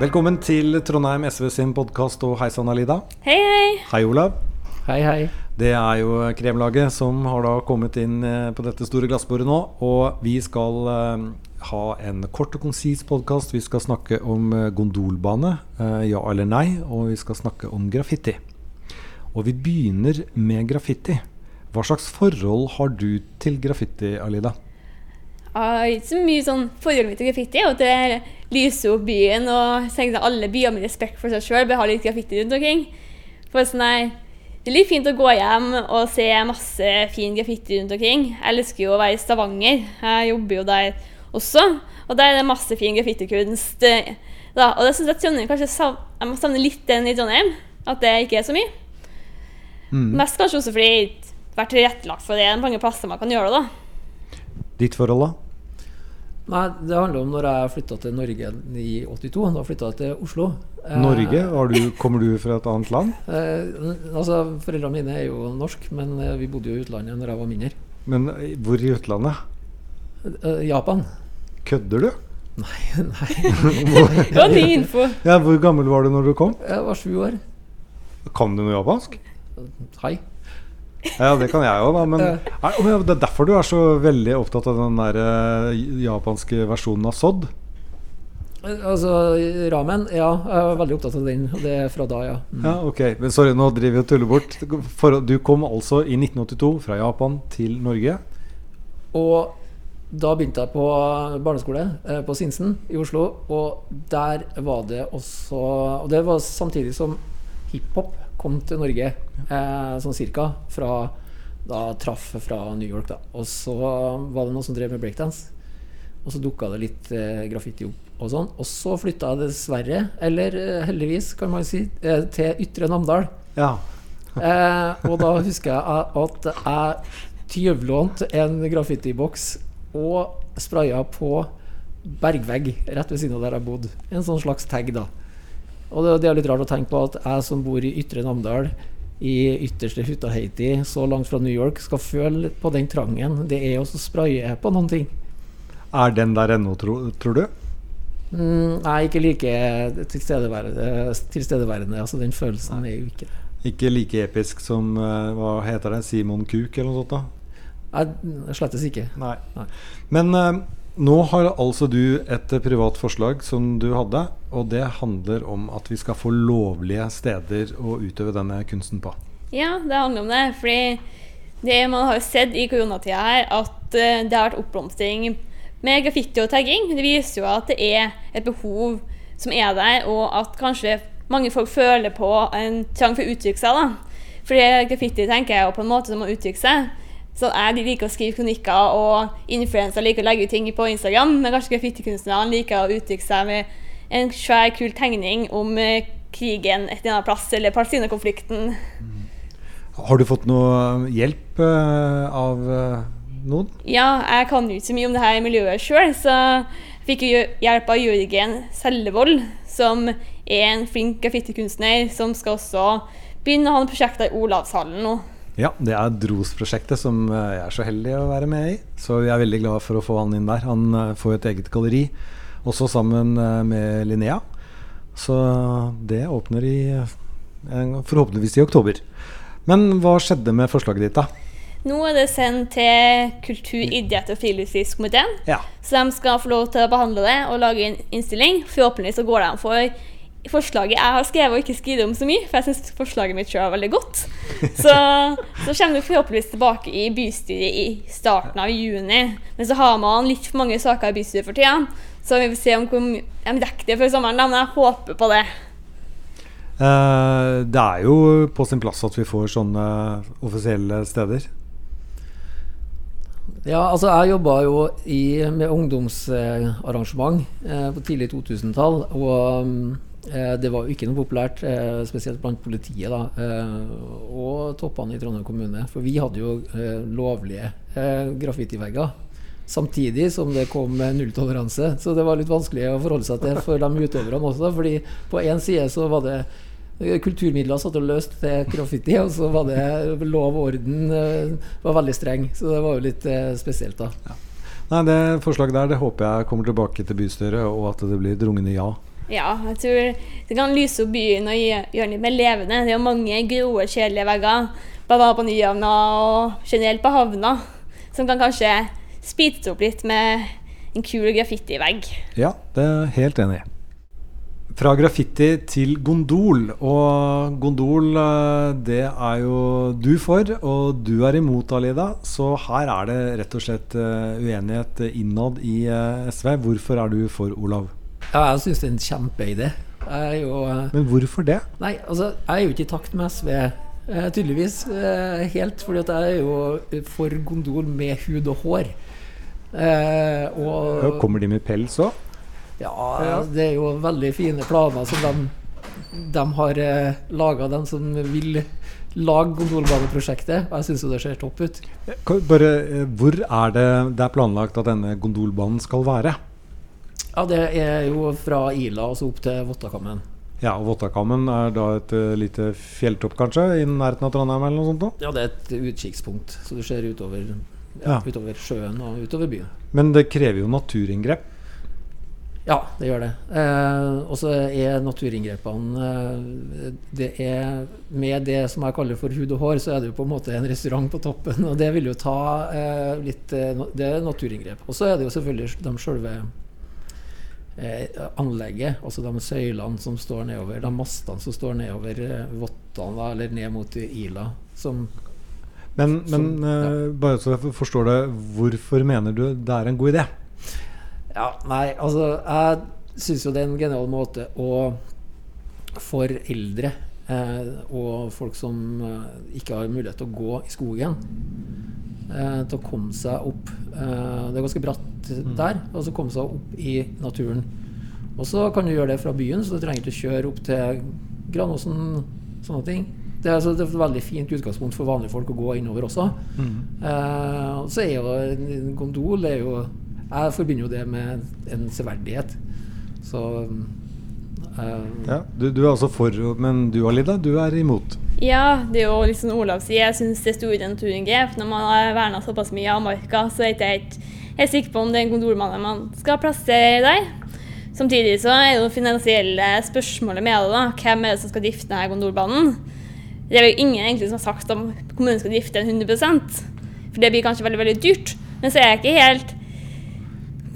Velkommen til Trondheim SV sin podkast og Hei sann, Alida. Hei, hei. Hei, Olav. Hei, hei. Det er jo Kremlaget som har da kommet inn eh, på dette store glassbordet nå. Og vi skal eh, ha en kort og konsis podkast. Vi skal snakke om eh, gondolbane, ja eller nei. Og vi skal snakke om graffiti. Og vi begynner med graffiti. Hva slags forhold har du til graffiti, Alida? Jeg har ikke så mye sånn forhold mitt til graffiti. Og det lyser opp byen, og jeg tenker at alle byer med respekt for seg sjøl bør ha litt graffiti rundt omkring. For sånn her, Det er litt fint å gå hjem og se masse fin graffiti rundt omkring. Jeg elsker jo å være i Stavanger. Jeg jobber jo der også. Og der er det masse fin graffitikunst. eh, Da. Og det syns jeg Trondheim kanskje Jeg må savne litt den i Trondheim. At det ikke er så mye. Mm. Mest kanskje også fordi det har vært tilrettelagt for det. Det er mange plasser man kan gjøre det, da. Ditt forhold, da? Nei, det handler om når jeg flytta til Norge i 82. Da flytta jeg til Oslo. Eh, Norge? Har du, kommer du fra et annet land? Eh, altså, Foreldrene mine er jo norsk, men eh, vi bodde jo i utlandet når jeg var mindre. Men eh, hvor i utlandet? Eh, Japan? Kødder du? Nei, nei. Det var ny info. Ja, Hvor gammel var du når du kom? Jeg var sju år. Kan du noe japansk? Hei. Ja, det kan jeg òg, da. Men ja, det er derfor du er så veldig opptatt av den der eh, japanske versjonen av sodd? Altså, ramen, ja. Jeg er veldig opptatt av den. Og det er fra da, ja. Mm. Ja, ok. Men sorry, nå driver vi og tuller bort. For, du kom altså i 1982 fra Japan til Norge. Og da begynte jeg på barneskole eh, på Sinsen i Oslo. Og der var det også Og det var samtidig som hiphop kom til Norge, eh, sånn cirka. Fra da traff fra New York, da. Og så var det noen som drev med breakdance. Og så dukka det litt eh, graffiti opp og sånn. Og så flytta jeg dessverre, eller eh, heldigvis, kan man si, til Ytre Namdal. Ja. Eh, og da husker jeg at jeg tyvlånte en graffitiboks og spraya på bergvegg rett ved siden av der jeg bodde. En sånn slags tag, da. Og det, det er litt rart å tenke på at jeg som bor i Ytre Namdal, i ytterste Hutaheiti, så langt fra New York, skal føle på den trangen det er å spraye på noen ting. Er den der ennå, tro, tror du? Mm, nei, ikke like tilstedeværende, tilstedeværende. Altså, den følelsen er jo ikke det. Ikke like episk som eh, Hva heter det? Simon Kuk, eller noe sånt? da? Nei, slettes ikke. Nei. Nei. Men eh, nå har altså du et privat forslag som du hadde, og det handler om at vi skal få lovlige steder å utøve denne kunsten på. Ja, det handler om det. Fordi det man har sett i koronatida her, at eh, det har vært oppblomstring med graffiti og tagging. Det viser jo at det er et behov som er der, og at kanskje mange folk føler på en trang for å uttrykke seg. da. Fordi graffiti tenker jeg jo på en måte som å uttrykke seg. Så jeg liker å skrive kronikker, og influensere liker å legge ut ting på Instagram, men kanskje graffitikunstnerne liker å uttrykke seg med en svær, kul tegning om eh, krigen et eller annet plass, eller Palestina-konflikten. Har du fått noe hjelp eh, av eh, noen? Ja, jeg kan jo ikke så mye om det her miljøet sjøl, så jeg fikk jo hjelp av Jørgen Sellevold, som er en flink graffitikunstner, som skal også begynne å ha noen prosjekter i Olavshallen nå. Ja, det er DROS-prosjektet som eh, jeg er så heldig å være med i. Så vi er veldig glad for å få han inn der. Han eh, får et eget galleri, også sammen eh, med Linnea. Så det åpner i forhåpentligvis i oktober. Men hva skjedde med forslaget ditt, da? Nå er det sendt til kultur-, idrett- og friluftslivskomiteen, Ja. så de skal få lov til å behandle det og lage en innstilling. Forhåpentligvis så går de for forslaget jeg har skrevet, og ikke skrevet om så mye, for jeg syns forslaget mitt sjøl er veldig godt. Så, så kommer det forhåpentligvis tilbake i bystyret i starten av juni. Men så har man litt for mange saker i bystyret for tida, så vi får se om hvor mye de rekker det før sommeren. Men jeg håper på det. Uh, det er jo på sin plass at vi får sånne offisielle steder. Ja, altså jeg jobba jo i, med ungdomsarrangement eh, på tidlig 2000-tall. Og eh, det var jo ikke noe populært, eh, spesielt blant politiet da, eh, og toppene i Trondheim kommune. For vi hadde jo eh, lovlige eh, graffitivegger. Samtidig som det kom nulltoleranse. Så det var litt vanskelig å forholde seg til for de utøverne også. fordi på én side så var det Kulturmidler satt og løst til graffiti, og så var det lov og orden eh, var veldig streng. Så det var jo litt eh, spesielt, da. Nei, Det forslaget der det håper jeg kommer tilbake til bystyret, og at det blir et rungende ja. Ja, jeg tror det kan lyse opp byen og gjøre den litt mer levende. Det er jo mange gråe, kjedelige vegger, bl.a. på Nyhavna og generelt på havna, som kan kanskje speedes opp litt med en kul graffitivegg. Ja, det er jeg helt enig i. Fra graffiti til gondol. Og gondol, eh, det er jo du for, og du er imot, Alida. Så her er det rett og slett eh, uenighet innad i eh, SV. Hvorfor er du for, Olav? Ja, jeg syns det er en kjempeidé. Eh, Men hvorfor det? Nei, altså, jeg er jo ikke i takt med SV, eh, tydeligvis. Eh, helt, fordi at jeg er jo for gondol med hud og hår. Eh, og Ja, Kommer de med pels òg? Ja, det er jo veldig fine planer som de, de har eh, laga, de som vil lage gondolbaneprosjektet. Og jeg syns jo det ser topp ut. Bare, hvor er det det er planlagt at denne gondolbanen skal være? Ja, det er jo fra Ila og så opp til Vottakammen. Ja, og Vottakammen er da et eh, lite fjelltopp, kanskje? I nærheten av Trondheim eller noe sånt? da? Ja, det er et utkikkspunkt, så du ser utover, Ja. ja, utover sjøen og utover byen. Men det krever jo naturinngrep. Ja, det gjør det. Eh, og så er naturinngrepene eh, Det er Med det som jeg kaller for hud og hår, så er det jo på en måte en restaurant på toppen. Og det vil jo ta eh, litt eh, Det er naturinngrep. Og så er det jo selvfølgelig de sjølve anlegget, altså de søylene som står nedover, de mastene som står nedover eh, Vottan, da, eller ned mot Ila, som Men, men Som- eh, bare så jeg forstår det, hvorfor mener du det er en god idé? Ja, nei, altså Jeg syns jo det er en genial måte å For eldre eh, og folk som eh, ikke har mulighet til å gå i skogen, eh, til å komme seg opp eh, Det er ganske bratt der. Og så komme seg opp i naturen. Og så kan du gjøre det fra byen, så du trenger ikke å kjøre opp til Granåsen. Sånne ting. Det er, altså, det er et veldig fint utgangspunkt for vanlige folk å gå innover også. Eh, og så er jo en gondol er jo Jeg forbinder jo det med en severdighet. Så eh, Ja, du, du er altså for, men du Alida, du er imot. Ja, det er jo liksom Olav sier, jeg syns det er store naturinngrep. Når man har verna såpass mye av marka, så er det ikke helt, helt sikker på om det er en gondolbane man skal plassere der. Samtidig så er det finansielle spørsmålet med det. da. Hvem er det som skal drifte denne gondolbanen? Det er jo ingen egentlig som har sagt om kommunen skal drifte den 100% For det blir kanskje veldig veldig dyrt. Men så er jeg ikke helt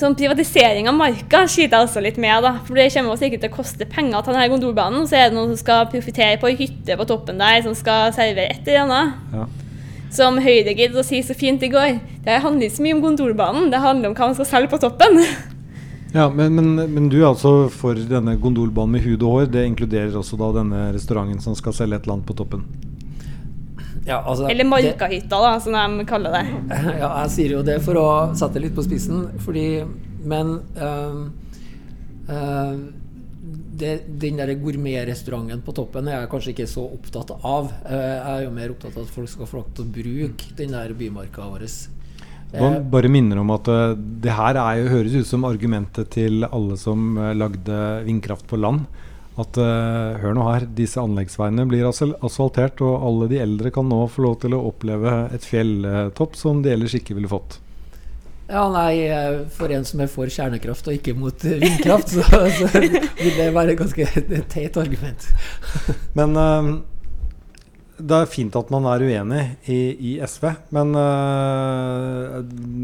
Sånn Privatisering av marka sliter jeg også litt med. da, for Det kommer sikkert til å koste penger ta denne gondolbanen. Så er det noen som skal profitere på ei hytte på toppen der, som skal servere et eller annet. Ja. Som Høyre giddet å si så fint i går. Det handler ikke så mye om gondolbanen, det handler om hva man skal selge på toppen. Ja, men, men, men du er altså for denne gondolbanen med hud og hår. Det inkluderer også da denne restauranten som skal selge et eller annet på toppen. ja, altså, Eller Markahytta, da, som de kaller det. Ja, jeg sier jo det for å sette det litt på spissen, fordi Men øh, eh, det, den der gourmetrestauranten på toppen er jeg kanskje ikke så opptatt av. Eh, jeg er jo mer opptatt av at folk skal få lov til å bruke den der bymarka vår. Man bare minner om at eh, det her er jo, høres ut som argumentet til alle som eh, lagde vindkraft på land. At eh, hør nå her, disse anleggsveiene blir asfaltert, og alle de eldre kan nå få lov til å oppleve et fjelltopp som de ellers ikke ville fått. Ja, nei, eh, for en som er for kjernekraft og ikke mot eh, vindkraft, så, så vil det være et ganske teit argument. Men uh, det er fint at man er uenig i, i SV, men uh,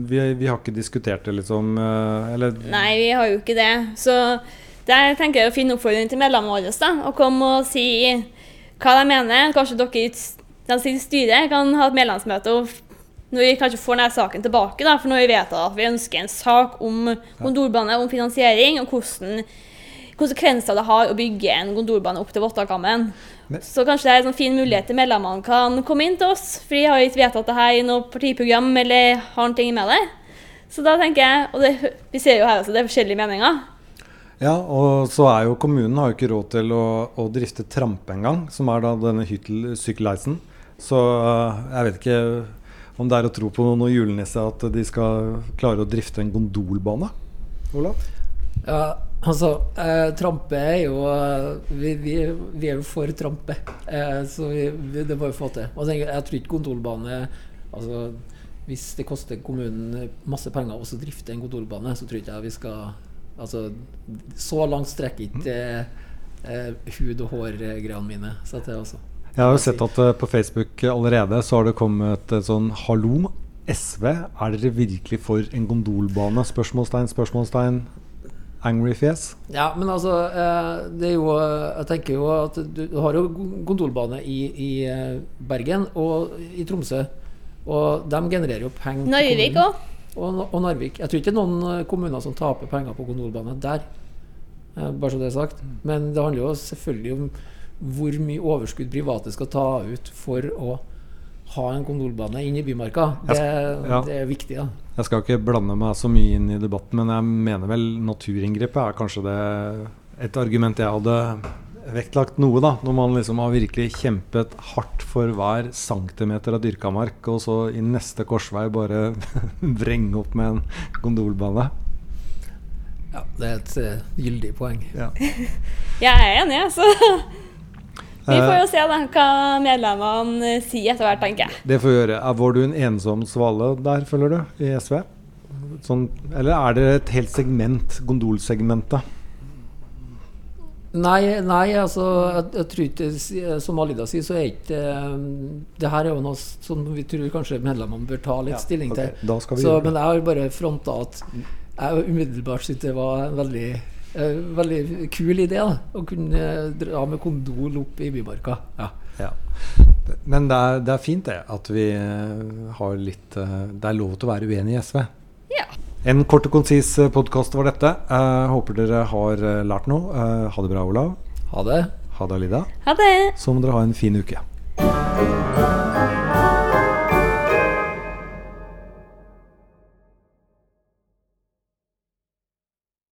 vi, vi har ikke diskutert det, liksom. Uh, eller Nei, vi har jo ikke det. Så der tenker jeg å finne oppfordring til medlemmene våre. da, Og komme og si hva de mener. Kanskje dere de sitter i styret kan ha et medlemsmøte og når vi kanskje får denne saken tilbake. da, For når vi vet at vi ønsker en sak om gondolbane, om finansiering, og hvordan konsekvenser det har å bygge en gondolbane opp til Vottakammen. Så kanskje det er en sånn fin mulighet til medlemmene kan komme inn til oss. For de har ikke vedtatt det her i noe partiprogram eller har noe med det. Så da tenker jeg, og det, vi ser jo her også, det er forskjellige meninger. Ja, og så er jo kommunen har jo ikke råd til å, å drifte trampe engang, som er da denne hyttelsykkelheisen. Så øh, jeg vet ikke om det er å tro på noe julenisse at de skal klare å drifte en gondolbane. Olav? Ja, altså eh, Trampe er jo eh, vi, vi, vi er jo for trampe, eh, så vi, det må vi få til. Og jeg, jeg tror ikke gondolbane altså, Hvis det koster kommunen masse penger å drifte en gondolbane, så tror ikke jeg vi skal Altså, så langt strekker ikke eh, eh, hud- og hår-greiene mine. Så det også. Jeg har jo sett at uh, på Facebook allerede så har det kommet et sånn Hallo, SV, er dere virkelig for en gondolbane? Spørsmålstegn, spørsmålstegn. Angry fjes. Ja, men altså eh, Det er jo Jeg tenker jo at du, har jo gondolbane i, i eh, Bergen og i Tromsø. Og de genererer jo penger Narvik òg. Og, og Narvik. Jeg tror ikke det er noen eh, kommuner som taper penger på gondolbane der. Eh, bare så det er sagt. Men det handler jo selvfølgelig om hvor mye overskudd private skal ta ut for å ha en gondolbane inn i Bymarka. Det, ja. det er viktig, da. Jeg skal ikke blande meg så mye inn i debatten, men jeg mener vel naturinngrepet er kanskje det et argument jeg hadde vektlagt noe, da. Når man liksom har virkelig kjempet hardt for hver centimeter av dyrka mark, og så i neste korsvei bare vrenge opp med en gondolbane. Ja, det er et uh, gyldig poeng. Ja. Jeg er enig, så vi får Eh, jo se da, hva medlemmene eh, sier etter hvert, tenker jeg. Det får vi gjøre. Er- Var du en ensom svale der, føler du, i SV? Sånn, eller er det et helt segment, gondolsegmentet? Nei, nei altså jeg, jeg tror ikke Som Alida sier, så er ikke Det her er jo noe som vi tror kanskje medlemmene bør ta litt Ja, stilling til. da skal vi så, gjøre det. men jeg har bare fronta at jeg umiddelbart syntes det var en veldig, veldig kul idé. da Å kunne dra med kondol opp i Bymarka. Ja. Ja. Men det er, det er fint det, at vi eh, har litt eh, Det er lov til å være uenig i SV. Ja. En kort og konsis podkast var dette. Eh, håper dere har eh, lært noe. Eh, ha det bra, Olav. Ha det. Ha det, Alida. Ha det. Så må dere ha en fin uke.